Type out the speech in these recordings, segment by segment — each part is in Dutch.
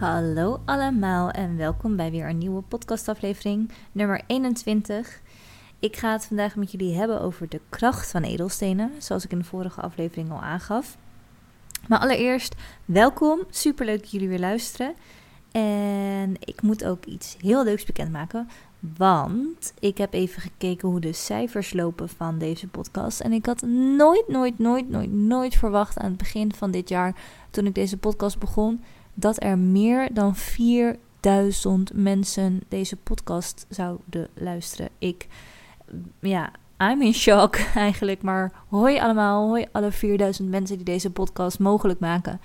Hallo allemaal en welkom bij weer een nieuwe podcastaflevering, nummer 21. Ik ga het vandaag met jullie hebben over de kracht van edelstenen, zoals ik in de vorige aflevering al aangaf. Maar allereerst, welkom, superleuk dat jullie weer luisteren. En ik moet ook iets heel leuks bekendmaken, want ik heb even gekeken hoe de cijfers lopen van deze podcast. En ik had nooit, nooit, nooit, nooit, nooit verwacht aan het begin van dit jaar, toen ik deze podcast begon, dat er meer dan 4000 mensen deze podcast zouden luisteren. Ik, ja, I'm in shock eigenlijk. Maar hoi allemaal, hoi alle 4000 mensen die deze podcast mogelijk maken.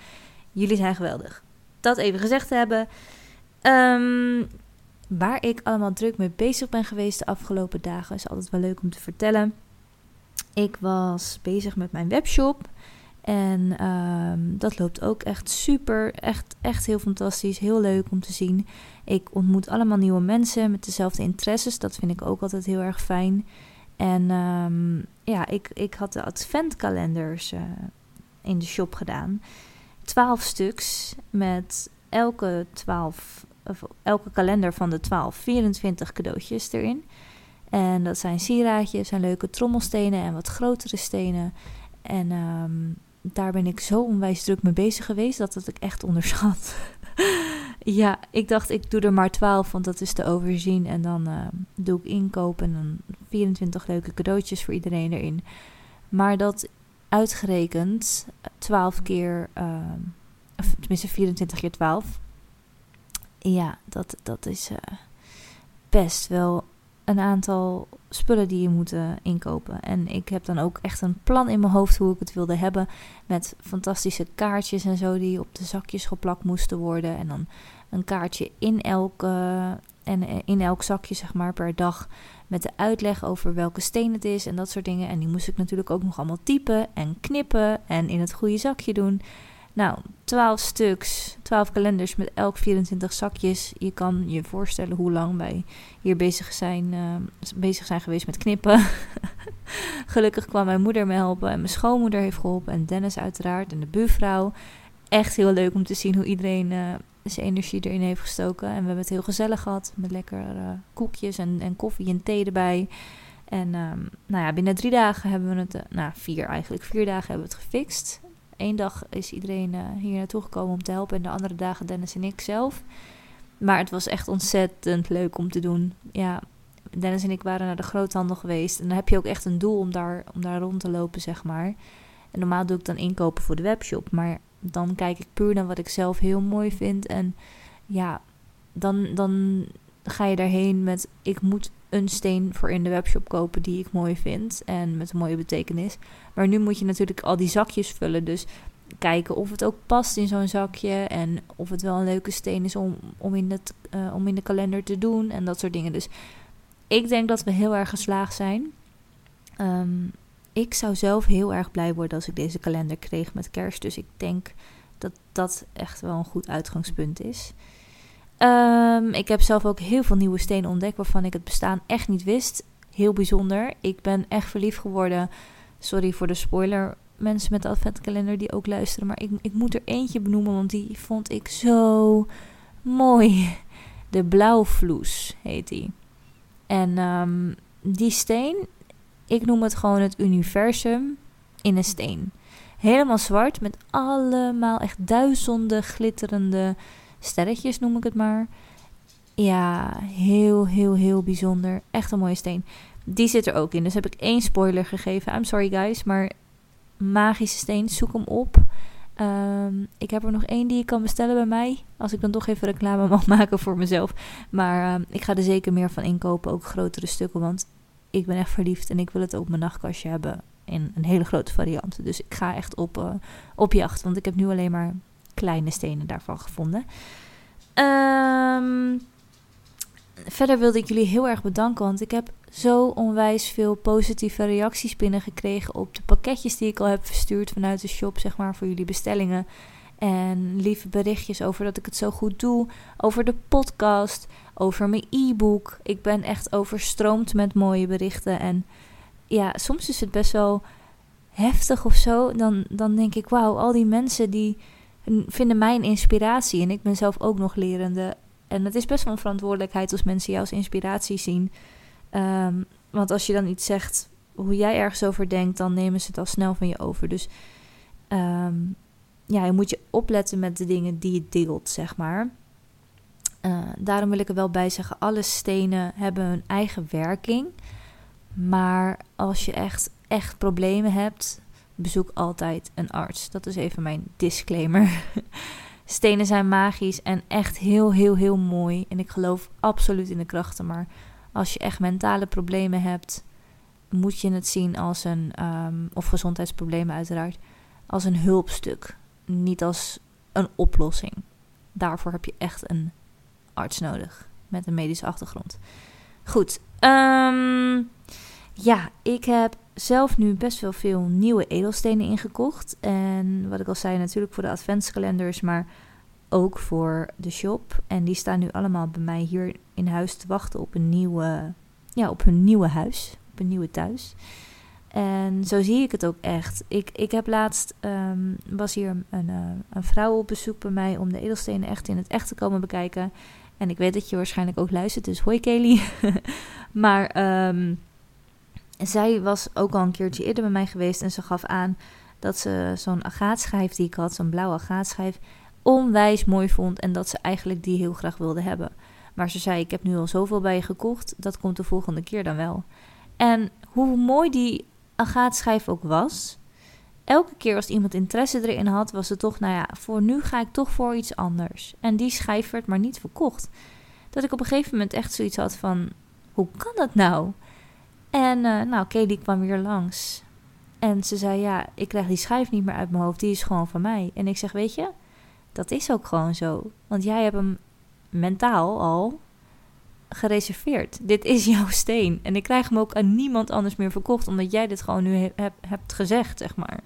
Jullie zijn geweldig. Dat even gezegd te hebben. Ehm, waar ik allemaal druk mee bezig ben geweest de afgelopen dagen is altijd wel leuk om te vertellen. Ik was bezig met mijn webshop. En ehm, dat loopt ook echt super, echt, echt heel fantastisch, heel leuk om te zien. Ik ontmoet allemaal nieuwe mensen met dezelfde interesses, dat vind ik ook altijd heel erg fijn. En um, ja, ik, ik had de adventkalenders uh, in de shop gedaan. Twaalf stuks met elke, 12, of elke kalender van de 12, 24 cadeautjes erin. En dat zijn sieraadjes en leuke trommelstenen en wat grotere stenen. En um, daar ben ik zo onwijs druk mee bezig geweest dat het ik echt onderschat. ja, ik dacht ik doe er maar 12, want dat is te overzien. En dan uh, doe ik inkopen en dan 24 leuke cadeautjes voor iedereen erin. Maar dat uitgerekend 12 keer, uh, of tenminste 24 keer 12. Ja, dat, dat is best wel een aantal spullen die je moet uh, inkopen. En ik heb dan ook echt een plan in mijn hoofd hoe ik het wilde hebben. Met fantastische kaartjes en zo die op de zakjes geplakt moesten worden. En dan een kaartje in elk, uh, en, in elk zakje, zeg maar, per dag. Met de uitleg over welke steen het is en dat soort dingen. En die moest ik natuurlijk ook nog allemaal typen en knippen en in het goede zakje doen. Nou, 12 stuks, 12 kalenders met elk 24 zakjes. Je kan je voorstellen hoe lang wij hier bezig zijn, uh, bezig zijn geweest met knippen. Gelukkig kwam mijn moeder me helpen en mijn schoonmoeder heeft geholpen. En Dennis uiteraard en de buurvrouw. Echt heel leuk om te zien hoe iedereen uh, zijn energie erin heeft gestoken. En we hebben het heel gezellig gehad met lekker uh, koekjes en, en koffie en thee erbij. En um, nou ja, binnen drie dagen hebben we het, nou vier eigenlijk, vier dagen hebben we het gefixt. Eén dag is iedereen uh, hier naartoe gekomen om te helpen. En de andere dagen Dennis en ik zelf. Maar het was echt ontzettend leuk om te doen. Ja, Dennis en ik waren naar de groothandel geweest. En dan heb je ook echt een doel om daar, om daar rond te lopen, zeg maar. En normaal doe ik dan inkopen voor de webshop. Maar dan kijk ik puur naar wat ik zelf heel mooi vind. En ja, dan, dan ga je daarheen met... ik moet een steen voor in de webshop kopen die ik mooi vind en met een mooie betekenis. Maar nu moet je natuurlijk al die zakjes vullen. Dus kijken of het ook past in zo'n zakje en of het wel een leuke steen is om, om, in, het, uh, om in de kalender te doen en dat soort dingen. Dus ik denk dat we heel erg geslaagd zijn. Um, ik zou zelf heel erg blij worden als ik deze kalender kreeg met kerst. Dus ik denk dat dat echt wel een goed uitgangspunt is. Um, ik heb zelf ook heel veel nieuwe stenen ontdekt waarvan ik het bestaan echt niet wist. Heel bijzonder. Ik ben echt verliefd geworden. Sorry voor de spoiler, mensen met de adventkalender die ook luisteren. Maar ik, ik moet er eentje benoemen, want die vond ik zo mooi. De blauwvloes heet die. En um, die steen, ik noem het gewoon het universum in een steen. Helemaal zwart met allemaal echt duizenden glitterende sterretjes noem ik het maar. Ja, heel, heel, heel bijzonder. Echt een mooie steen. Die zit er ook in. Dus heb ik één spoiler gegeven. I'm sorry guys, maar magische steen, zoek hem op. Um, ik heb er nog één die je kan bestellen bij mij. Als ik dan toch even reclame mag maken voor mezelf. Maar um, ik ga er zeker meer van inkopen. Ook grotere stukken. Want ik ben echt verliefd. En ik wil het op mijn nachtkastje hebben. In een hele grote variant. Dus ik ga echt op, uh, op jacht. Want ik heb nu alleen maar kleine stenen daarvan gevonden. Um, verder wilde ik jullie heel erg bedanken, want ik heb zo onwijs veel positieve reacties binnengekregen op de pakketjes die ik al heb verstuurd vanuit de shop, zeg maar, voor jullie bestellingen. En lieve berichtjes over dat ik het zo goed doe, over de podcast, over mijn e-book. Ik ben echt overstroomd met mooie berichten. En ja, soms is het best wel heftig of zo. Dan, dan denk ik, wauw, al die mensen die vinden mij een inspiratie. En ik ben zelf ook nog lerende. En het is best wel een verantwoordelijkheid als mensen jou als inspiratie zien. Ehm, want als je dan iets zegt hoe jij ergens over denkt, dan nemen ze het al snel van je over. Dus ehm, ja, je moet je opletten met de dingen die je deelt, zeg maar. Uh, daarom wil ik er wel bij zeggen: alle stenen hebben hun eigen werking. Maar als je echt, echt problemen hebt, bezoek altijd een arts. Dat is even mijn disclaimer. Stenen zijn magisch en echt heel, heel, heel mooi. En ik geloof absoluut in de krachten. Maar als je echt mentale problemen hebt, moet je het zien als een, um, of gezondheidsproblemen uiteraard, als een hulpstuk. Niet als een oplossing. Daarvoor heb je echt een arts nodig met een medische achtergrond. Goed, um, ja, ik heb zelf nu best wel veel nieuwe edelstenen ingekocht. En wat ik al zei, natuurlijk voor de adventskalenders, maar ook voor de shop. En die staan nu allemaal bij mij hier in huis te wachten op een nieuwe, ja, op hun nieuwe huis, op een nieuwe thuis. En zo zie ik het ook echt. Ik, ik heb laatst, um, was hier een, eh, een, vrouw op bezoek bij mij om de edelstenen echt in het echt te komen bekijken. En ik weet dat je waarschijnlijk ook luistert, dus hoi Kelly. maar um, zij was ook al een keertje eerder bij mij geweest en ze gaf aan dat ze zo'n agaatschijf die ik had, zo'n blauwe agaatschijf, onwijs mooi vond en dat ze eigenlijk die heel graag wilde hebben. Maar ze zei: Ik heb nu al zoveel bij je gekocht, dat komt de volgende keer dan wel. En hoe mooi die agaatschijf ook was, elke keer als iemand interesse erin had, was het toch: Nou ja, voor nu ga ik toch voor iets anders. En die schijf werd maar niet verkocht. Dat ik op een gegeven moment echt zoiets had van: Hoe kan dat nou? En uh, nou, Kelly kwam weer langs. En ze zei: Ja, ik krijg die schijf niet meer uit mijn hoofd. Die is gewoon van mij. En ik zeg: Weet je, dat is ook gewoon zo. Want jij hebt hem mentaal al gereserveerd. Dit is jouw steen. En ik krijg hem ook aan niemand anders meer verkocht. Omdat jij dit gewoon nu hebt gezegd, zeg maar.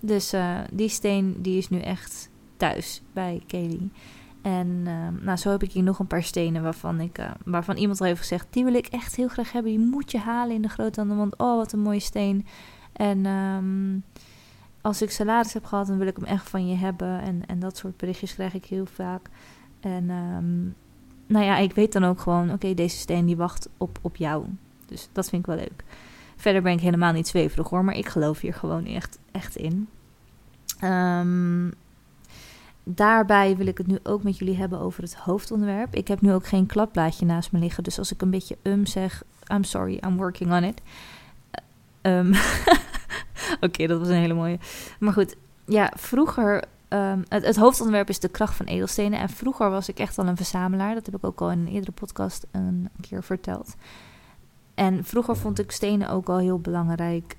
Dus uh, die steen die is nu echt thuis bij Kelly. En uh, nou, zo heb ik hier nog een paar stenen waarvan, ik, uh, waarvan iemand al heeft gezegd... die wil ik echt heel graag hebben, die moet je halen in de grote want Oh, wat een mooie steen. En um, als ik salaris heb gehad, dan wil ik hem echt van je hebben. En, en dat soort berichtjes krijg ik heel vaak. En um, nou ja, ik weet dan ook gewoon... oké, deze steen die wacht op, op jou. Dus dat vind ik wel leuk. Verder ben ik helemaal niet zweverig hoor, maar ik geloof hier gewoon echt, echt in. Um, daarbij wil ik het nu ook met jullie hebben over het hoofdonderwerp. Ik heb nu ook geen klapblaadje naast me liggen. Dus als ik een beetje um zeg, I'm sorry, I'm working on it. Um, Oké, dat was een hele mooie. Maar goed, ja, vroeger... Het, het, hoofdonderwerp is de kracht van edelstenen. En vroeger was ik echt al een verzamelaar. Dat heb ik ook al in een eerdere podcast een keer verteld. En vroeger vond ik stenen ook al heel belangrijk.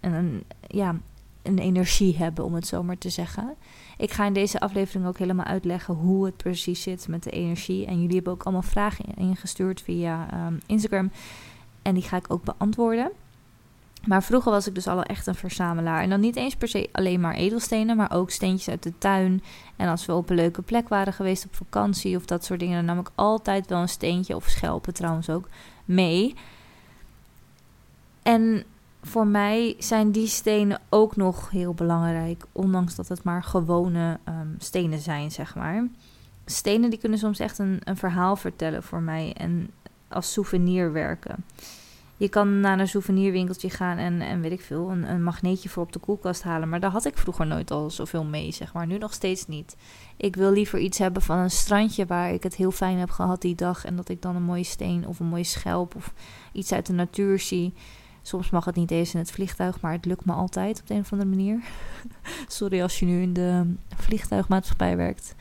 En ja, een energie hebben, om het zo maar te zeggen. Ik ga in deze aflevering ook helemaal uitleggen hoe het precies zit met de energie. En jullie hebben ook allemaal vragen ingestuurd via um, Instagram. En die ga ik ook beantwoorden. Maar vroeger was ik dus al echt een verzamelaar. En dan niet eens per se alleen maar edelstenen, maar ook steentjes uit de tuin. En als we op een leuke plek waren geweest op vakantie of dat soort dingen, dan nam ik altijd wel een steentje of schelpen trouwens ook mee. En voor mij zijn die stenen ook nog heel belangrijk, ondanks dat het maar gewone um, stenen zijn, zeg maar. Stenen die kunnen soms echt een, een verhaal vertellen voor mij en als souvenir werken. Je kan naar een souvenirwinkeltje gaan en, en weet ik veel, een, een magneetje voor op de koelkast halen. Maar daar had ik vroeger nooit al zoveel mee, zeg maar. Nu nog steeds niet. Ik wil liever iets hebben van een strandje waar ik het heel fijn heb gehad die dag. En dat ik dan een mooie steen of een mooie schelp of iets uit de natuur zie. Soms mag het niet eens in het vliegtuig, maar het lukt me altijd op de een of andere manier. Sorry als je nu in de vliegtuigmaatschappij werkt.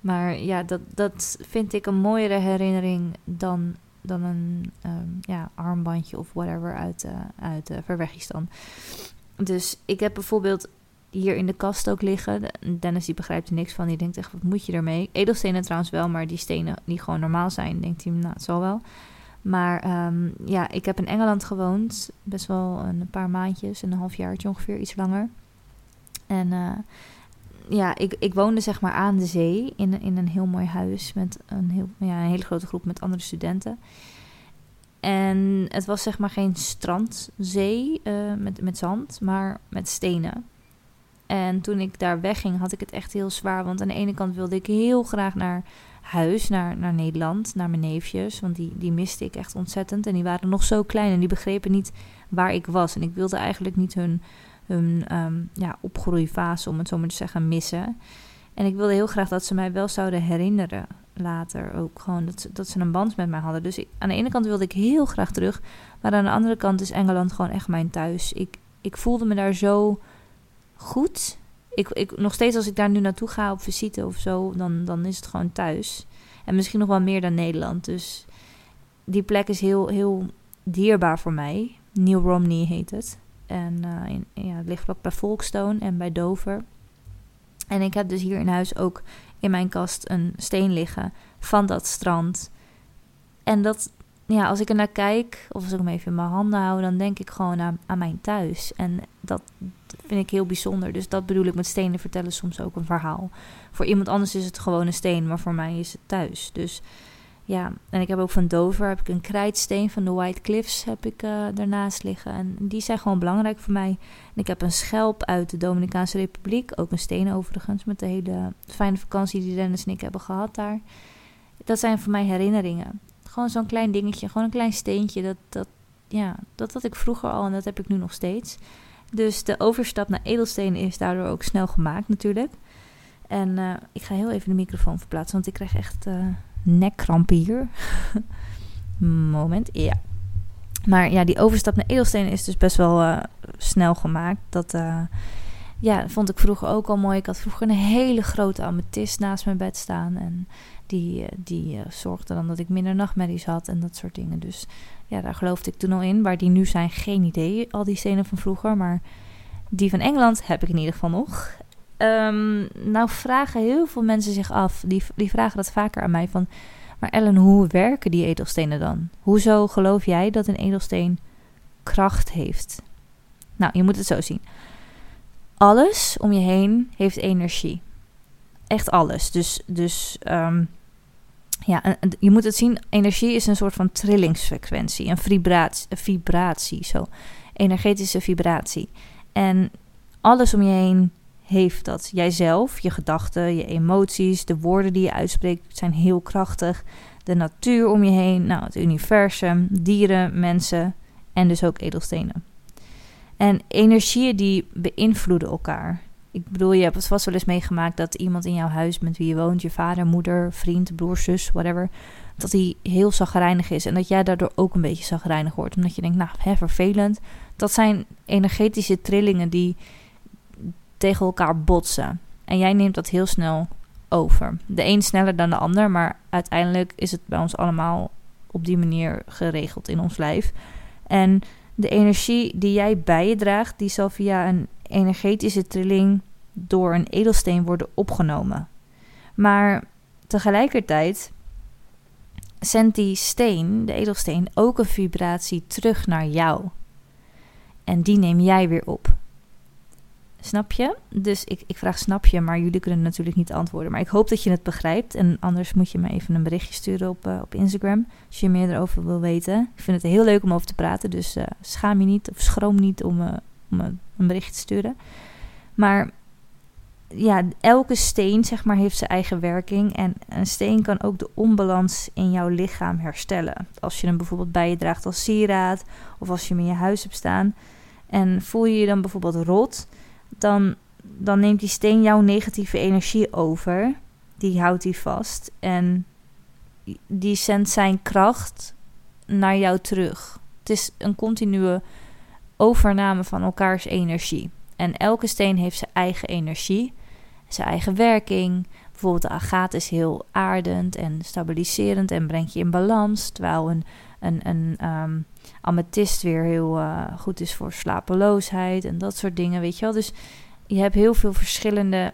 Maar ja, dat, dat vind ik een mooiere herinnering dan, dan een um, ja, armbandje of whatever uit, uh, uit Verwegistan. Dus ik heb bijvoorbeeld hier in de kast ook liggen. Dennis die begrijpt er niks van. Die denkt echt, wat moet je ermee? Edelstenen trouwens wel, maar die stenen die gewoon normaal zijn, denkt hij, nou, het zal wel. Maar um, ja, ik heb in Engeland gewoond. Best wel een paar maandjes, een halfjaartje ongeveer, iets langer. En uh, ja, ik, ik woonde zeg maar aan de zee in, in een heel mooi huis met een, heel, ja, een hele grote groep met andere studenten. En het was zeg maar geen strandzee uh, met, met zand, maar met stenen. En toen ik daar wegging, had ik het echt heel zwaar. Want aan de ene kant wilde ik heel graag naar huis, naar, naar Nederland, naar mijn neefjes. Want die, die miste ik echt ontzettend. En die waren nog zo klein en die begrepen niet waar ik was. En ik wilde eigenlijk niet hun, hun um, ja, opgroeifase, om het zo maar te zeggen, missen. En ik wilde heel graag dat ze mij wel zouden herinneren later. Ook gewoon dat, dat ze een band met mij hadden. Dus aan de ene kant wilde ik heel graag terug. Maar aan de andere kant is Engeland gewoon echt mijn thuis. Ik, ik voelde me daar zo goed. Ik, ik, nog steeds als ik daar nu naartoe ga op visite of zo, dan, dan is het gewoon thuis. En misschien nog wel meer dan Nederland. Dus die plek is heel, heel dierbaar voor mij. New Romney heet het. En in, ja, het ligt vlak bij Folkestone en bij Dover. En ik heb dus hier in huis ook in mijn kast een steen liggen van dat strand. En dat, ja, als ik er naar kijk, of als ik hem even in mijn handen hou, dan denk ik gewoon aan, aan mijn thuis. En dat vind ik heel bijzonder. Dus dat bedoel ik met stenen vertellen soms ook een verhaal. Voor iemand anders is het gewoon een steen, maar voor mij is het thuis. Dus ja, en ik heb ook van Dover heb ik een krijtsteen van de White Cliffs heb ik daarnaast liggen. En die zijn gewoon belangrijk voor mij. En ik heb een schelp uit de Dominicaanse Republiek, ook een steen overigens, met de hele fijne vakantie die Dennis en ik hebben gehad daar. Dat zijn voor mij herinneringen. Gewoon zo'n klein dingetje, gewoon een klein steentje. Dat, dat, ja, dat had ik vroeger al en dat heb ik nu nog steeds. Dus de overstap naar edelstenen is daardoor ook snel gemaakt natuurlijk. En uh, ik ga heel even de microfoon verplaatsen, want ik krijg echt... Uh, nekkrampen hier. Moment, ja. Maar ja, die overstap naar edelstenen is dus best wel uh, snel gemaakt. Dat ja, vond ik vroeger ook al mooi. Ik had vroeger een hele grote amethyst naast mijn bed staan. En die, uh, die zorgde dan dat ik minder nachtmerries had en dat soort dingen. Dus ja, daar geloofde ik toen al in. Waar die nu zijn, geen idee. Al die stenen van vroeger. Maar die van Engeland heb ik in ieder geval nog. Um, nou vragen heel veel mensen zich af, die, die vragen dat vaker aan mij van... Maar Ellen, hoe werken die edelstenen dan? Hoezo geloof jij dat een edelsteen kracht heeft? Nou, je moet het zo zien. Alles om je heen heeft energie. Echt alles. Dus, dus um, ja, je moet het zien. Energie is een soort van trillingsfrequentie, een vibratie, een vibratie zo. Energetische vibratie. En alles om je heen heeft dat. Jijzelf, je gedachten, je emoties, de woorden die je uitspreekt zijn heel krachtig. De natuur om je heen, nou, het universum, dieren, mensen en dus ook edelstenen. En energieën die beïnvloeden elkaar. Ik bedoel, je hebt het vast wel eens meegemaakt dat iemand in jouw huis met wie je woont, je vader, moeder, vriend, broer, zus, whatever, dat hij heel zagrijnig is en dat jij daardoor ook een beetje zagrijnig wordt. Omdat je denkt, nou, hè, vervelend. Dat zijn energetische trillingen die tegen elkaar botsen. En jij neemt dat heel snel over. De een sneller dan de ander, maar uiteindelijk is het bij ons allemaal op die manier geregeld in ons lijf. En de energie die jij bij je draagt, die zal via een energetische trilling door een edelsteen worden opgenomen. Maar tegelijkertijd zendt die steen, de edelsteen, ook een vibratie terug naar jou. En die neem jij weer op. Snap je? Dus ik, ik vraag snap je, maar jullie kunnen natuurlijk niet antwoorden. Maar ik hoop dat je het begrijpt. En anders moet je me even een berichtje sturen op, uh, op Instagram. Als je meer erover wil weten. Ik vind het heel leuk om over te praten. Dus uh, schaam je niet of schroom niet om, uh, om een berichtje te sturen. Maar ja, elke steen zeg maar, heeft zijn eigen werking. En een steen kan ook de onbalans in jouw lichaam herstellen. Als je hem bijvoorbeeld bij je draagt als sieraad. Of als je hem in je huis hebt staan. En voel je je dan bijvoorbeeld rot dan, dan neemt die steen jouw negatieve energie over. Die houdt die vast. En die zendt zijn kracht naar jou terug. Het is een continue overname van elkaars energie. En elke steen heeft zijn eigen energie, zijn eigen werking. Bijvoorbeeld de agaat is heel aardend en stabiliserend en brengt je in balans. Terwijl een, een, een um, amethyst weer heel uh, goed is voor slapeloosheid en dat soort dingen, weet je wel. Dus je hebt heel veel verschillende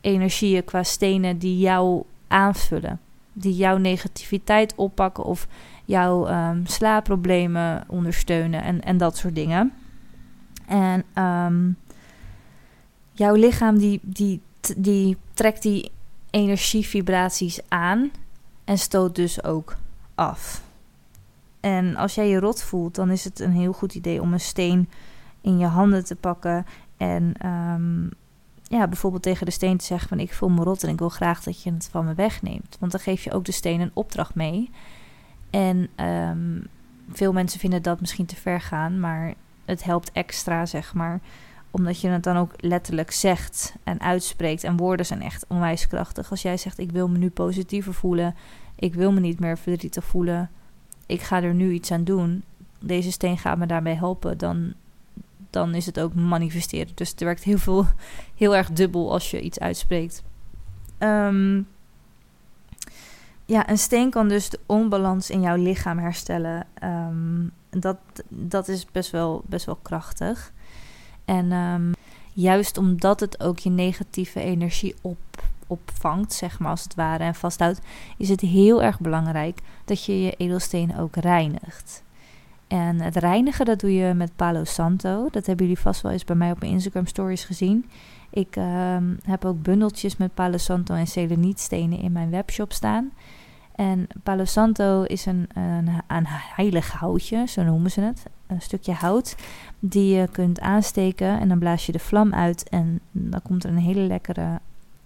energieën qua stenen die jou aanvullen. Die jouw negativiteit oppakken of jouw um, slaapproblemen ondersteunen en, en dat soort dingen. En um, jouw lichaam die, die, die trekt die energievibraties aan en stoot dus ook af. En als jij je rot voelt, dan is het een heel goed idee om een steen in je handen te pakken en um, ja, bijvoorbeeld tegen de steen te zeggen van ik voel me rot en ik wil graag dat je het van me wegneemt. Want dan geef je ook de steen een opdracht mee. En ehm, veel mensen vinden dat misschien te ver gaan, maar het helpt extra, zeg maar. Omdat je het dan ook letterlijk zegt en uitspreekt. En woorden zijn echt onwijs krachtig. Als jij zegt ik wil me nu positiever voelen, ik wil me niet meer verdrietig voelen, ik ga er nu iets aan doen. Deze steen gaat me daarbij helpen, dan dan is het ook manifesteren. Dus het werkt heel, veel, heel erg dubbel als je iets uitspreekt. Um, ja, een steen kan dus de onbalans in jouw lichaam herstellen. Um, dat, dat is best wel, best wel krachtig. En um, juist omdat het ook je negatieve energie op, opvangt, zeg maar als het ware, en vasthoudt, is het heel erg belangrijk dat je je edelsteen ook reinigt. En het reinigen, dat doe je met Palo Santo. Dat hebben jullie vast wel eens bij mij op mijn Instagram stories gezien. Ik uh, heb ook bundeltjes met Palo Santo en selenietstenen in mijn webshop staan. En Palo Santo is een, een, een heilig houtje, zo noemen ze het. Een stukje hout die je kunt aansteken en dan blaas je de vlam uit. En dan komt er een hele lekkere,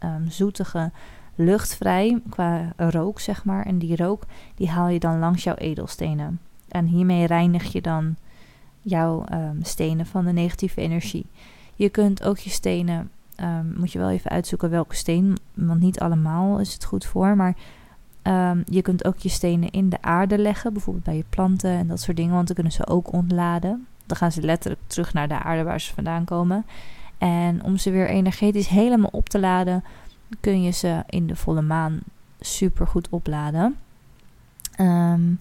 um, zoetige lucht vrij qua rook, zeg maar. En die rook, die haal je dan langs jouw edelstenen. En hiermee reinig je dan jouw um, stenen van de negatieve energie. Je kunt ook je stenen, um, moet je wel even uitzoeken welke steen, want niet allemaal is het goed voor. Maar um, je kunt ook je stenen in de aarde leggen, bijvoorbeeld bij je planten en dat soort dingen, want dan kunnen ze ook ontladen. Dan gaan ze letterlijk terug naar de aarde waar ze vandaan komen. En om ze weer energetisch helemaal op te laden, kun je ze in de volle maan super goed opladen. Um,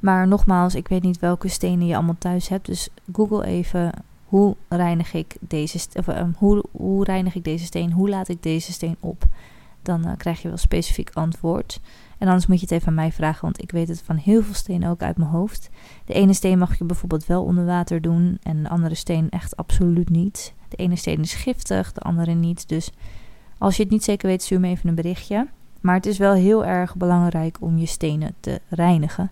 maar nogmaals, ik weet niet welke stenen je allemaal thuis hebt. Dus google even hoe reinig ik deze, of, um, hoe, hoe reinig ik deze steen, hoe laat ik deze steen op. Dan uh, krijg je wel specifiek antwoord. En anders moet je het even aan mij vragen, want ik weet het van heel veel stenen ook uit mijn hoofd. De ene steen mag je bijvoorbeeld wel onder water doen en de andere steen echt absoluut niet. De ene steen is giftig, de andere niet. Dus als je het niet zeker weet, stuur me even een berichtje. Maar het is wel heel erg belangrijk om je stenen te reinigen.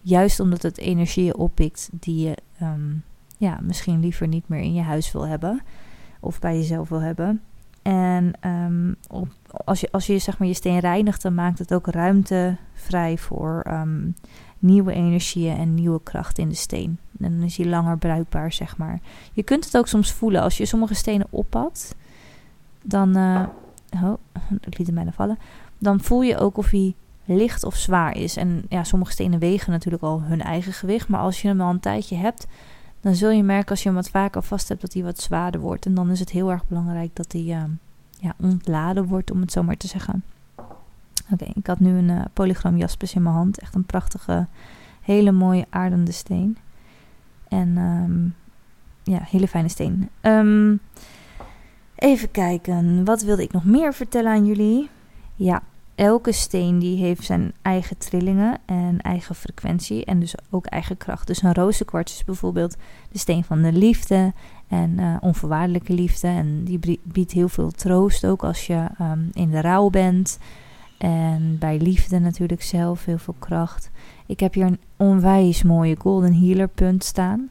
Juist omdat het energieën oppikt die je um, ja, misschien liever niet meer in je huis wil hebben. Of bij jezelf wil hebben. En um, op, als, je, als je zeg maar je steen reinigt, dan maakt het ook ruimte vrij voor um, nieuwe energieën en nieuwe kracht in de steen. En dan is hij langer bruikbaar, zeg maar. Je kunt het ook soms voelen als je sommige stenen oppakt. Dan, uh, oh, ik liet hem bijna vallen. Dan voel je ook of hij licht of zwaar is. En ja, sommige stenen wegen natuurlijk al hun eigen gewicht. Maar als je hem al een tijdje hebt, dan zul je merken als je hem wat vaker vast hebt dat hij wat zwaarder wordt. En dan is het heel erg belangrijk dat hij uh, ja, ontladen wordt, om het zo maar te zeggen. Oké, ik had nu een uh, polygram jaspis in mijn hand. Echt een prachtige, hele mooie aardende steen. En um, ja, hele fijne steen. Um, even kijken, wat wilde ik nog meer vertellen aan jullie? Ja, elke steen die heeft zijn eigen trillingen en eigen frequentie en dus ook eigen kracht. Dus een rozenkwarts is bijvoorbeeld de steen van de liefde en uh, onvoorwaardelijke liefde. En die biedt heel veel troost ook als je um, in de rouw bent. En bij liefde natuurlijk zelf heel veel kracht. Ik heb hier een onwijs mooie golden healer punt staan.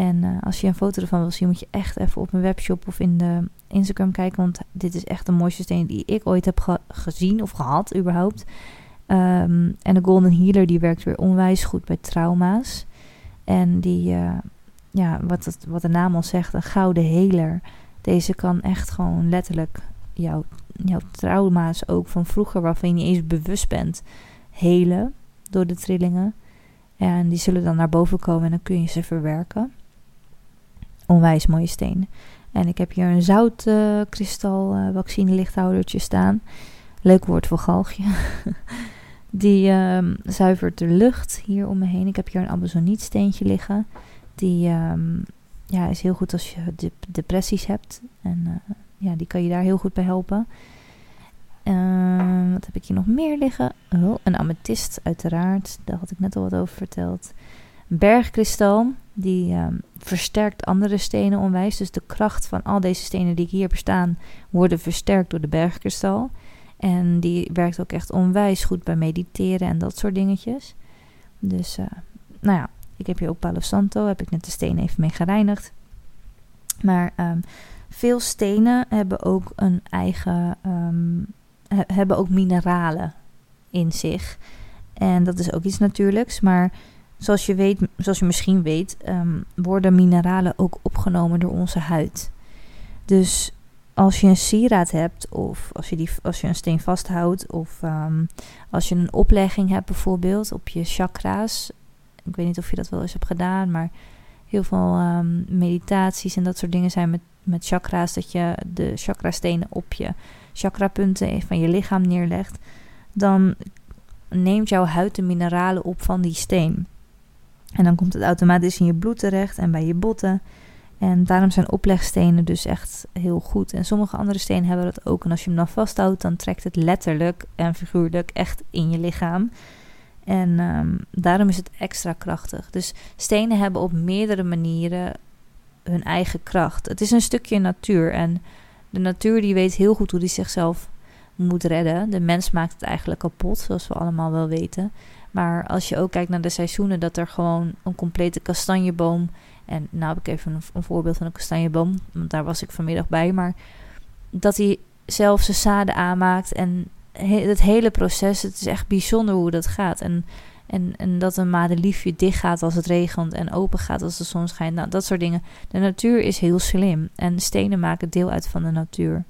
En uh, als je een foto ervan wil zien, moet je echt even op mijn webshop of in de Instagram kijken. Want dit is echt de mooiste steen die ik ooit heb ge gezien of gehad, überhaupt. Um, en de Golden Healer die werkt weer onwijs goed bij trauma's. En die, uh, ja, wat, wat de naam al zegt, een gouden healer. Deze kan echt gewoon letterlijk jouw, jouw trauma's ook van vroeger, waarvan je niet eens bewust bent, helen door de trillingen. En die zullen dan naar boven komen en dan kun je ze verwerken. Onwijs mooie steen. En ik heb hier een zoutkristal uh, vaccine lichthoudertje staan. Leuk woord voor galgje. Die um, zuivert de lucht hier om me heen. Ik heb hier een amazonietsteentje liggen. Die um, ja, is heel goed als je de depressies hebt. En uh, ja, die kan je daar heel goed bij helpen. Uh, wat heb ik hier nog meer liggen? Oh, een amethyst uiteraard. Daar had ik net al wat over verteld. Bergkristal. Die um, versterkt andere stenen onwijs. Dus de kracht van al deze stenen die hier heb staan, worden versterkt door de bergkristal. En die werkt ook echt onwijs goed bij mediteren en dat soort dingetjes. Dus, uh, nou ja, ik heb hier ook Palo Santo. Heb ik net de stenen even mee gereinigd. Maar um, veel stenen hebben ook een eigen, ehm, hebben ook mineralen in zich. En dat is ook iets natuurlijks. Maar zoals je, weet, zoals je misschien weet, um, worden mineralen ook opgenomen door onze huid. Dus als je een sieraad hebt, of als je, die, als je een steen vasthoudt, of um, als je een oplegging hebt bijvoorbeeld op je chakra's. Ik weet niet of je dat wel eens hebt gedaan, maar heel veel um, meditaties en dat soort dingen zijn met, met chakra's. Dat je de chakrastenen op je chakrapunten van je lichaam neerlegt. Dan neemt jouw huid de mineralen op van die steen. En dan komt het automatisch in je bloed terecht en bij je botten. En daarom zijn oplegstenen dus echt heel goed. En sommige andere stenen hebben dat ook. En als je hem dan vasthoudt, dan trekt het letterlijk en figuurlijk echt in je lichaam. En um, daarom is het extra krachtig. Dus stenen hebben op meerdere manieren hun eigen kracht. Het is een stukje natuur. En de natuur die weet heel goed hoe die zichzelf moet redden. De mens maakt het eigenlijk kapot, zoals we allemaal wel weten. Maar als je ook kijkt naar de seizoenen, dat er gewoon een complete kastanjeboom. En nou heb ik even een, voorbeeld van een kastanjeboom, want daar was ik vanmiddag bij. Maar dat hij zelf zijn zaden aanmaakt en het hele proces, het is echt bijzonder hoe dat gaat. En, en, en dat een madeliefje dicht gaat als het regent en open gaat als de zon schijnt. Nou, dat soort dingen. De natuur is heel slim en stenen maken deel uit van de natuur.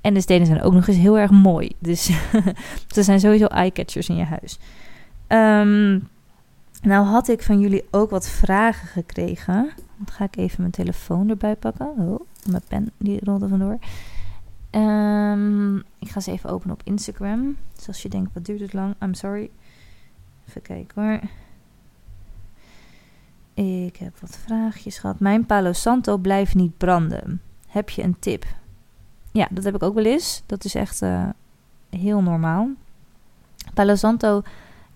En de stenen zijn ook nog eens heel erg mooi. Dus ze zijn sowieso eye-catchers in je huis. Um, nou had ik van jullie ook wat vragen gekregen. Dan ga ik even mijn telefoon erbij pakken. Oh, mijn pen die rolde vandoor. Um, ik ga ze even openen op Instagram. Dus als je denkt, wat duurt het lang? I'm sorry. Even kijken hoor. Ik heb wat vraagjes gehad. Mijn Palo Santo blijft niet branden. Heb je een tip? Ja, dat heb ik ook wel eens. Dat is echt uh, heel normaal. Palo Santo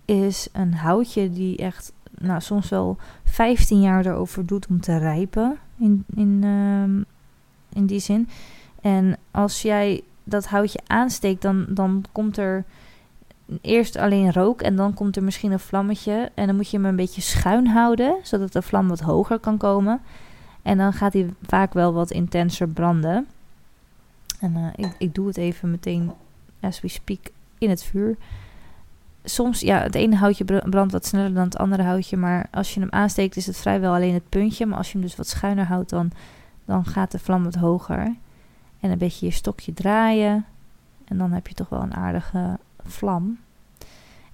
is een houtje die echt nou, soms wel 15 jaar erover doet om te rijpen. In, in, uh, in die zin. En als jij dat houtje aansteekt, dan, dan komt er eerst alleen rook en dan komt er misschien een vlammetje. En dan moet je hem een beetje schuin houden, zodat de vlam wat hoger kan komen. En dan gaat hij vaak wel wat intenser branden. En uh, ik, ik doe het even meteen, as we speak, in het vuur soms, ja, het ene houtje brandt wat sneller dan het andere houtje. Maar als je hem aansteekt, is het vrijwel alleen het puntje. Maar als je hem dus wat schuiner houdt, dan, dan gaat de vlam wat hoger. En een beetje je stokje draaien. En dan heb je toch wel een aardige vlam.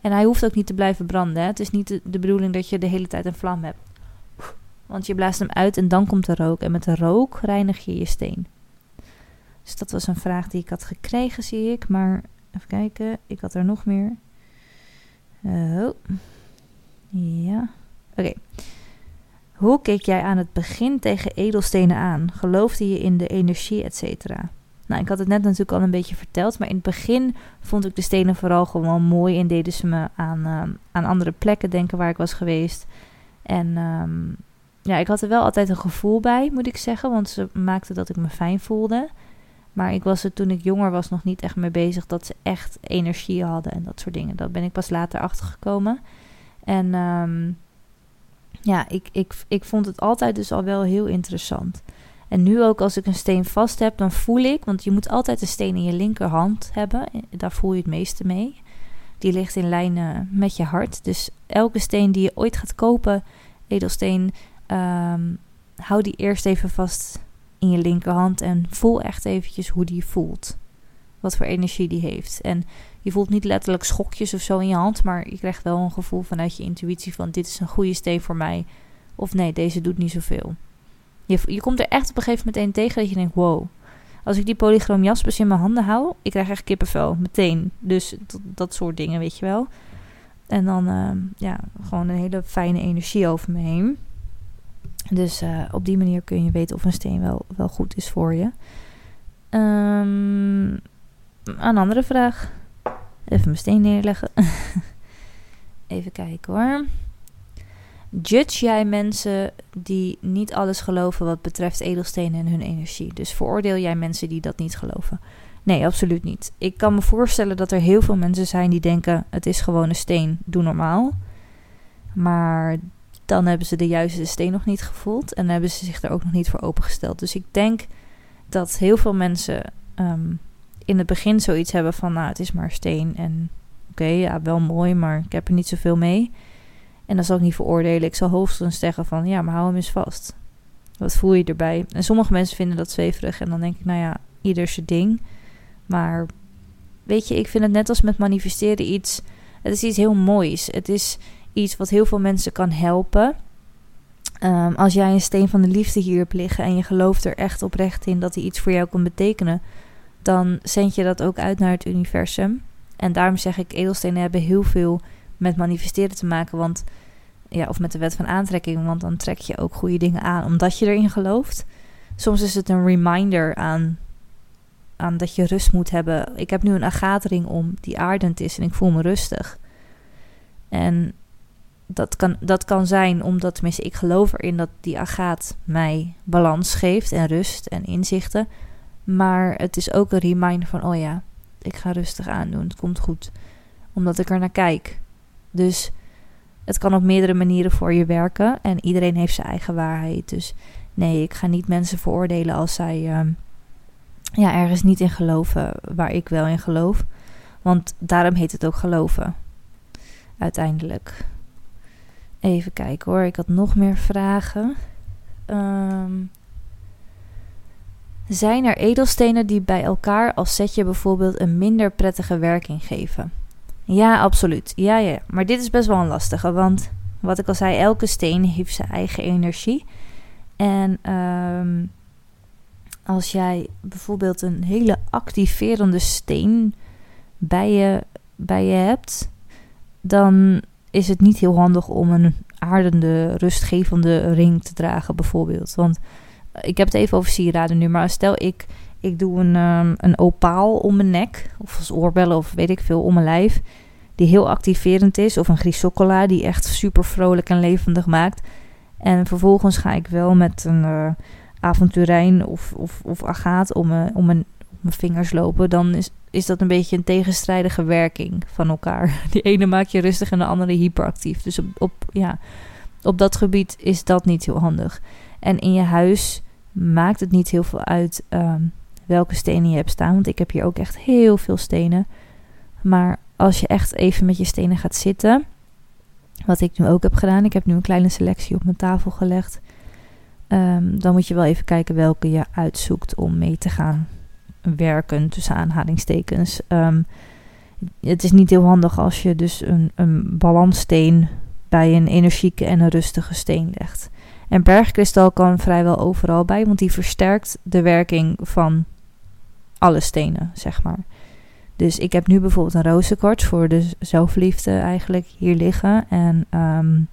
En hij hoeft ook niet te blijven branden. Hè? Het is niet de, de bedoeling dat je de hele tijd een vlam hebt. Want je blaast hem uit en dan komt de rook. En met de rook reinig je je steen. Dus dat was een vraag die ik had gekregen, zie ik. Maar even kijken, ik had er nog meer. Oh. Ja. Oké. Hoe keek jij aan het begin tegen edelstenen aan? Geloofde je in de energie, et cetera? Nou, ik had het net natuurlijk al een beetje verteld, maar in het begin vond ik de stenen vooral gewoon mooi en deden ze me aan, ehm, aan andere plekken denken waar ik was geweest. En um, ja, ik had er wel altijd een gevoel bij, moet ik zeggen, want ze maakten dat ik me fijn voelde. Maar ik was er toen ik jonger was nog niet echt mee bezig dat ze echt energie hadden en dat soort dingen. Dat ben ik pas later achtergekomen. En um, ja, ik, ik, ik vond het altijd dus al wel heel interessant. En nu ook als ik een steen vast heb, dan voel ik, want je moet altijd een steen in je linkerhand hebben. Daar voel je het meeste mee. Die ligt in lijn uh, met je hart. Dus elke steen die je ooit gaat kopen, edelsteen, um, hou die eerst even vast in je linkerhand en voel echt eventjes hoe die voelt. Wat voor energie die heeft. En je voelt niet letterlijk schokjes of zo in je hand, maar je krijgt wel een gevoel vanuit je intuïtie van dit is een goede steen voor mij. Of nee, deze doet niet zoveel. Je, je komt er echt op een gegeven moment tegen dat je denkt, wow. Als ik die polychroom jaspers in mijn handen hou, ik krijg echt kippenvel, meteen. Dus dat, soort dingen, weet je wel. En dan, uh, ja, gewoon een hele fijne energie over me heen. Dus uh, op die manier kun je weten of een steen wel, wel goed is voor je. Um, een andere vraag. Even mijn steen neerleggen. Even kijken hoor. Judge jij mensen die niet alles geloven wat betreft edelstenen en hun energie? Dus veroordeel jij mensen die dat niet geloven? Nee, absoluut niet. Ik kan me voorstellen dat er heel veel mensen zijn die denken: het is gewoon een steen, doe normaal. Maar dan hebben ze de juiste steen nog niet gevoeld en hebben ze zich er ook nog niet voor opengesteld. Dus ik denk dat heel veel mensen ehm, in het begin zoiets hebben van, nou, het is maar steen en oké, ja, wel mooi, maar ik heb er niet zoveel mee. En dat zal ik niet veroordelen. Ik zal hoogstens zeggen van, ja, maar hou hem eens vast. Wat voel je erbij? En sommige mensen vinden dat zweverig en dan denk ik, nou ja, ieder zijn ding. Maar weet je, ik vind het net als met manifesteren iets, het is iets heel moois. Het is iets wat heel veel mensen kan helpen. Ehm, als jij een steen van de liefde hier hebt liggen en je gelooft er echt oprecht in dat hij iets voor jou kan betekenen, dan zend je dat ook uit naar het universum. En daarom zeg ik, edelstenen hebben heel veel met manifesteren te maken, want ja, of met de wet van aantrekking, want dan trek je ook goede dingen aan omdat je erin gelooft. Soms is het een reminder aan, aan dat je rust moet hebben. Ik heb nu een agatering om die aardend is en ik voel me rustig. En dat kan, dat kan zijn omdat, tenminste, ik geloof erin dat die agaat mij balans geeft en rust en inzichten. Maar het is ook een reminder van, oh ja, ik ga rustig aandoen, het komt goed. Omdat ik er naar kijk. Dus het kan op meerdere manieren voor je werken en iedereen heeft zijn eigen waarheid. Dus nee, ik ga niet mensen veroordelen als zij uh, ja, ergens niet in geloven waar ik wel in geloof. Want daarom heet het ook geloven. Uiteindelijk. Even kijken hoor, ik had nog meer vragen. Um, zijn er edelstenen die bij elkaar als setje bijvoorbeeld een minder prettige werking geven? Ja, absoluut. Ja, ja. Maar dit is best wel een lastige, want wat ik al zei, elke steen heeft zijn eigen energie. En um, als jij bijvoorbeeld een hele activerende steen bij je, bij je hebt, dan is het niet heel handig om een aardende, rustgevende ring te dragen, bijvoorbeeld. Want ik heb het even over sieraden nu, maar stel ik, ik doe een, um, een opaal om mijn nek, of als oorbellen of weet ik veel, om mijn lijf, die heel activerend is, of een grisocola die echt super vrolijk en levendig maakt. En vervolgens ga ik wel met een uh, avonturijn of, of, of agaat om, me, om mijn, mijn vingers lopen, dan is, is dat een beetje een tegenstrijdige werking van elkaar. Die ene maakt je rustig en de andere hyperactief. Dus op, op, ja, op dat gebied is dat niet heel handig. En in je huis maakt het niet heel veel uit um, welke stenen je hebt staan. Want ik heb hier ook echt heel veel stenen. Maar als je echt even met je stenen gaat zitten. Wat ik nu ook heb gedaan. Ik heb nu een kleine selectie op mijn tafel gelegd. Um, dan moet je wel even kijken welke je uitzoekt om mee te gaan werken. Tussen aanhalingstekens. Um, het is niet heel handig als je dus een, een balanssteen bij een energieke en een rustige steen legt. En bergkristal kan vrijwel overal bij, want die versterkt de werking van alle stenen, zeg maar. Dus ik heb nu bijvoorbeeld een rozenkwarts voor de zelfliefde eigenlijk hier liggen. En um,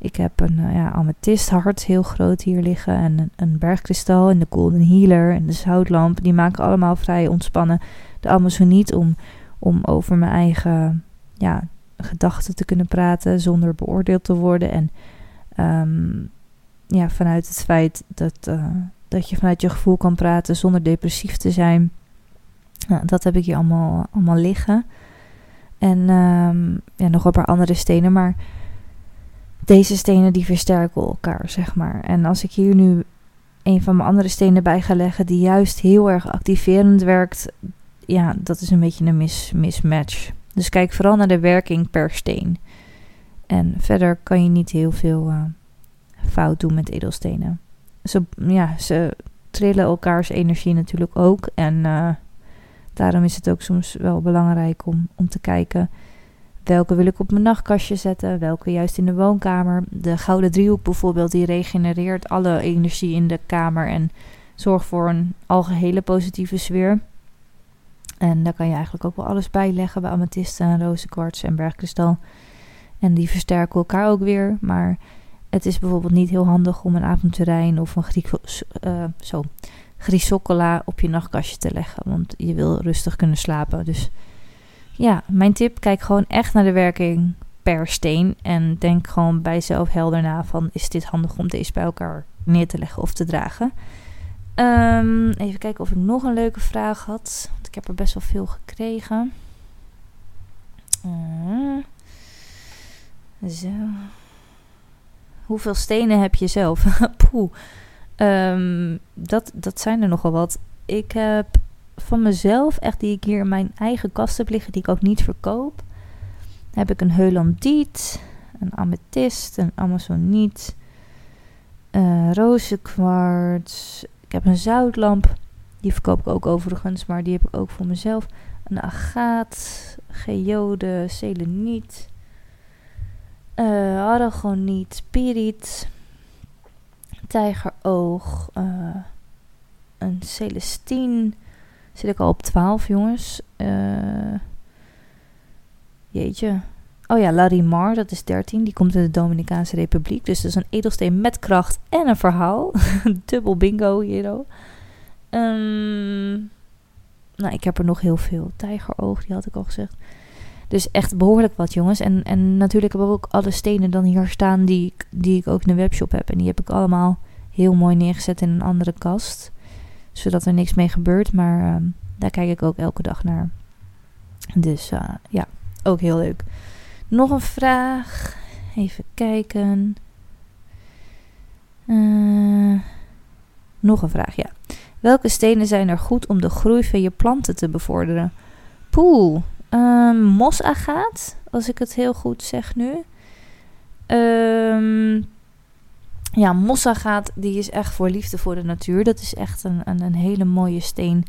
ik heb een uh, ja, amethyst heel groot hier liggen. En een, bergkristal en de golden healer en de zoutlamp. Die maken allemaal vrij ontspannen de Amazoniet om, om over mijn eigen ja, gedachten te kunnen praten zonder beoordeeld te worden. En um, ja, vanuit het feit dat, uh, dat je vanuit je gevoel kan praten zonder depressief te zijn. Nou, dat heb ik hier allemaal, allemaal liggen. En um, ja, nog een paar andere stenen. Maar deze stenen die versterken elkaar, zeg maar. En als ik hier nu een van mijn andere stenen bij ga leggen, die juist heel erg activerend werkt, ja, dat is een beetje een mis, mismatch. Dus kijk vooral naar de werking per steen. En verder kan je niet heel veel uh, fout doen met edelstenen. Ze, ja, ze trillen elkaars energie natuurlijk ook. En uh, daarom is het ook soms wel belangrijk om, om te kijken welke wil ik op mijn nachtkastje zetten, welke juist in de woonkamer. De gouden driehoek bijvoorbeeld, die regenereert alle energie in de kamer en zorgt voor een algehele positieve sfeer. En daar kan je eigenlijk ook wel alles bij leggen bij amethysten, rozenkwarts en bergkristal. En die versterken elkaar ook weer, maar het is bijvoorbeeld niet heel handig om een avonturijn of een uh, zo, grisocola op je nachtkastje te leggen. Want je wil rustig kunnen slapen. Dus ja, mijn tip, kijk gewoon echt naar de werking per steen. En denk gewoon bij jezelf helder na van, is dit handig om deze bij elkaar neer te leggen of te dragen? Um, even kijken of ik nog een leuke vraag had. Want ik heb er best wel veel gekregen. Uh, zo. Hoeveel stenen heb je zelf? Poeh. Ehm, dat, dat zijn er nogal wat. Ik heb van mezelf, echt die ik hier in mijn eigen kast heb liggen, die ik ook niet verkoop. heb ik een Heulandiet, een amethyst, een amazoniet, uh, rozenkwarts. Ik heb een zoutlamp, die verkoop ik ook overigens, maar die heb ik ook voor mezelf. Een agaat, geode, seleniet, uh, aragoniet, piriet, tijgeroog, uh, een celestine. Zit ik al op 12, jongens. Uh, jeetje. Oh ja, Larimar, dat is 13. Die komt uit de Dominicaanse Republiek. Dus dat is een edelsteen met kracht en een verhaal. Dubbel bingo hier. Um, nou, ik heb er nog heel veel. Tijgeroog, die had ik al gezegd. Dus echt behoorlijk wat, jongens. En, en natuurlijk heb ik ook alle stenen dan hier staan die die ik ook in de webshop heb. En die heb ik allemaal heel mooi neergezet in een andere kast. Zodat er niks mee gebeurt. Maar uh, daar kijk ik ook elke dag naar. Dus uh, ja, ook heel leuk. Nog een vraag. Even kijken. Uh, nog een vraag, ja. Welke stenen zijn er goed om de groei van je planten te bevorderen? Poeh, um, mosagaat, als ik het heel goed zeg nu. Um, ja, mosagaat, die is echt voor liefde voor de natuur. Dat is echt een, een, een, hele mooie steen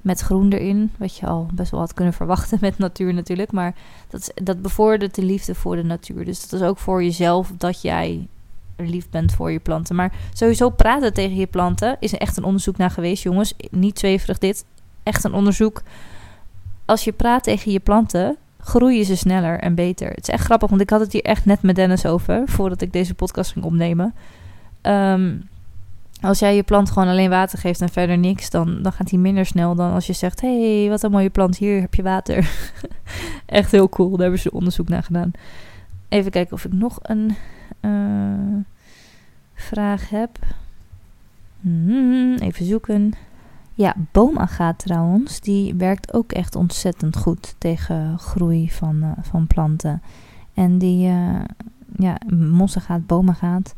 met groen erin. Wat je al best wel had kunnen verwachten met natuur natuurlijk. Maar dat, dat bevordert de liefde voor de natuur. Dus dat is ook voor jezelf dat jij lief bent voor je planten. Maar sowieso praten tegen je planten is echt een onderzoek naar geweest, jongens. Niet zweverig dit. Echt een onderzoek. Als je praat tegen je planten, groeien ze sneller en beter. Het is echt grappig, want ik had het hier echt net met Dennis over, voordat ik deze podcast ging opnemen. Ehm, als jij je plant gewoon alleen water geeft en verder niks, dan, dan gaat hij minder snel dan als je zegt: hey, wat een mooie plant, hier heb je water. echt heel cool, daar hebben ze onderzoek naar gedaan. Even kijken of ik nog een uh, vraag heb. Hmm, even zoeken. Ja, boomagaat trouwens, die werkt ook echt ontzettend goed tegen groei van, uh, van planten. En die, uh, ja, mossagaat, boomagaat,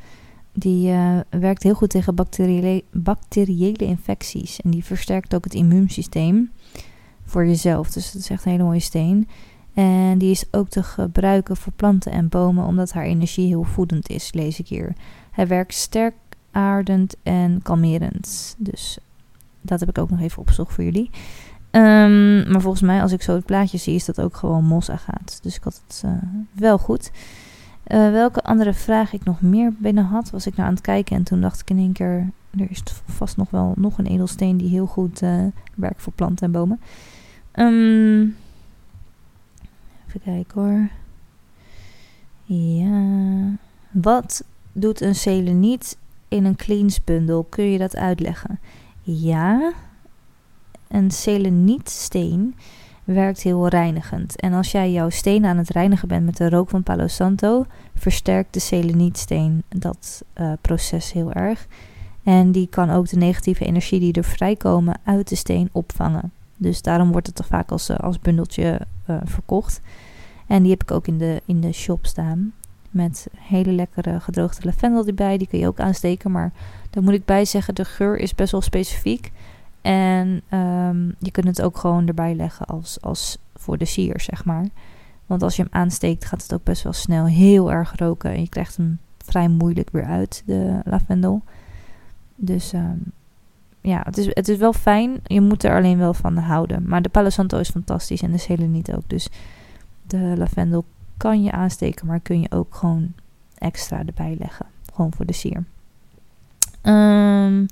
die uh, werkt heel goed tegen bacteriële, bacteriële infecties. En die versterkt ook het immuunsysteem voor jezelf. Dus dat is echt een hele mooie steen. En die is ook te gebruiken voor planten en bomen, omdat haar energie heel voedend is, lees ik hier. Hij werkt sterk aardend en kalmerend. Dus dat heb ik ook nog even opgezocht voor jullie. Um, maar volgens mij, als ik zo het plaatje zie, is dat ook gewoon mosagaat. Dus ik had het uh, wel goed. Uh, welke andere vraag ik nog meer binnen had, was ik nou aan het kijken. En toen dacht ik in één keer, er is vast nog wel nog een edelsteen die heel goed uh, werkt voor planten en bomen. Um, even kijken hoor. Ja. Wat doet een seleniet in een cleans bundel? Kun je dat uitleggen? Ja, een selenietsteen werkt heel reinigend. En als jij jouw steen aan het reinigen bent met de rook van Palo Santo, versterkt de selenietsteen dat uh, proces heel erg. En die kan ook de negatieve energie die er vrijkomen uit de steen opvangen. Dus daarom wordt het er vaak als, eh, als bundeltje uh, verkocht. En die heb ik ook in de, in de shop staan. Met hele lekkere gedroogde lavendel erbij. Die kun je ook aansteken. Maar daar moet ik bij zeggen, de geur is best wel specifiek. En um, je kunt het ook gewoon erbij leggen als, als voor de sier, zeg maar. Want als je hem aansteekt, gaat het ook best wel snel heel erg roken. En je krijgt hem vrij moeilijk weer uit, de lavendel. Dus um, ja, het is, het is wel fijn. Je moet er alleen wel van houden. Maar de Palo Santo is fantastisch en de Selenite ook. Dus de lavendel kan je aansteken, maar kun je ook gewoon extra erbij leggen. Gewoon voor de sier. Um,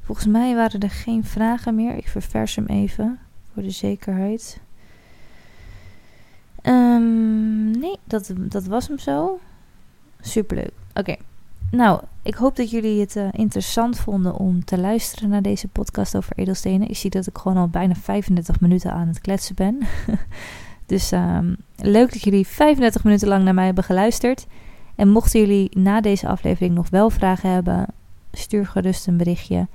volgens mij waren er geen vragen meer. Ik ververs hem even voor de zekerheid. Um, nee, dat, dat was hem zo. Superleuk. Oké. Nou, ik hoop dat jullie het uh, interessant vonden om te luisteren naar deze podcast over edelstenen. Ik zie dat ik gewoon al bijna 35 minuten aan het kletsen ben. Dus um, leuk dat jullie 35 minuten lang naar mij hebben geluisterd. En mochten jullie na deze aflevering nog wel vragen hebben, stuur gerust een berichtje.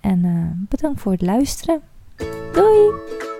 En uh, bedankt voor het luisteren. Doei!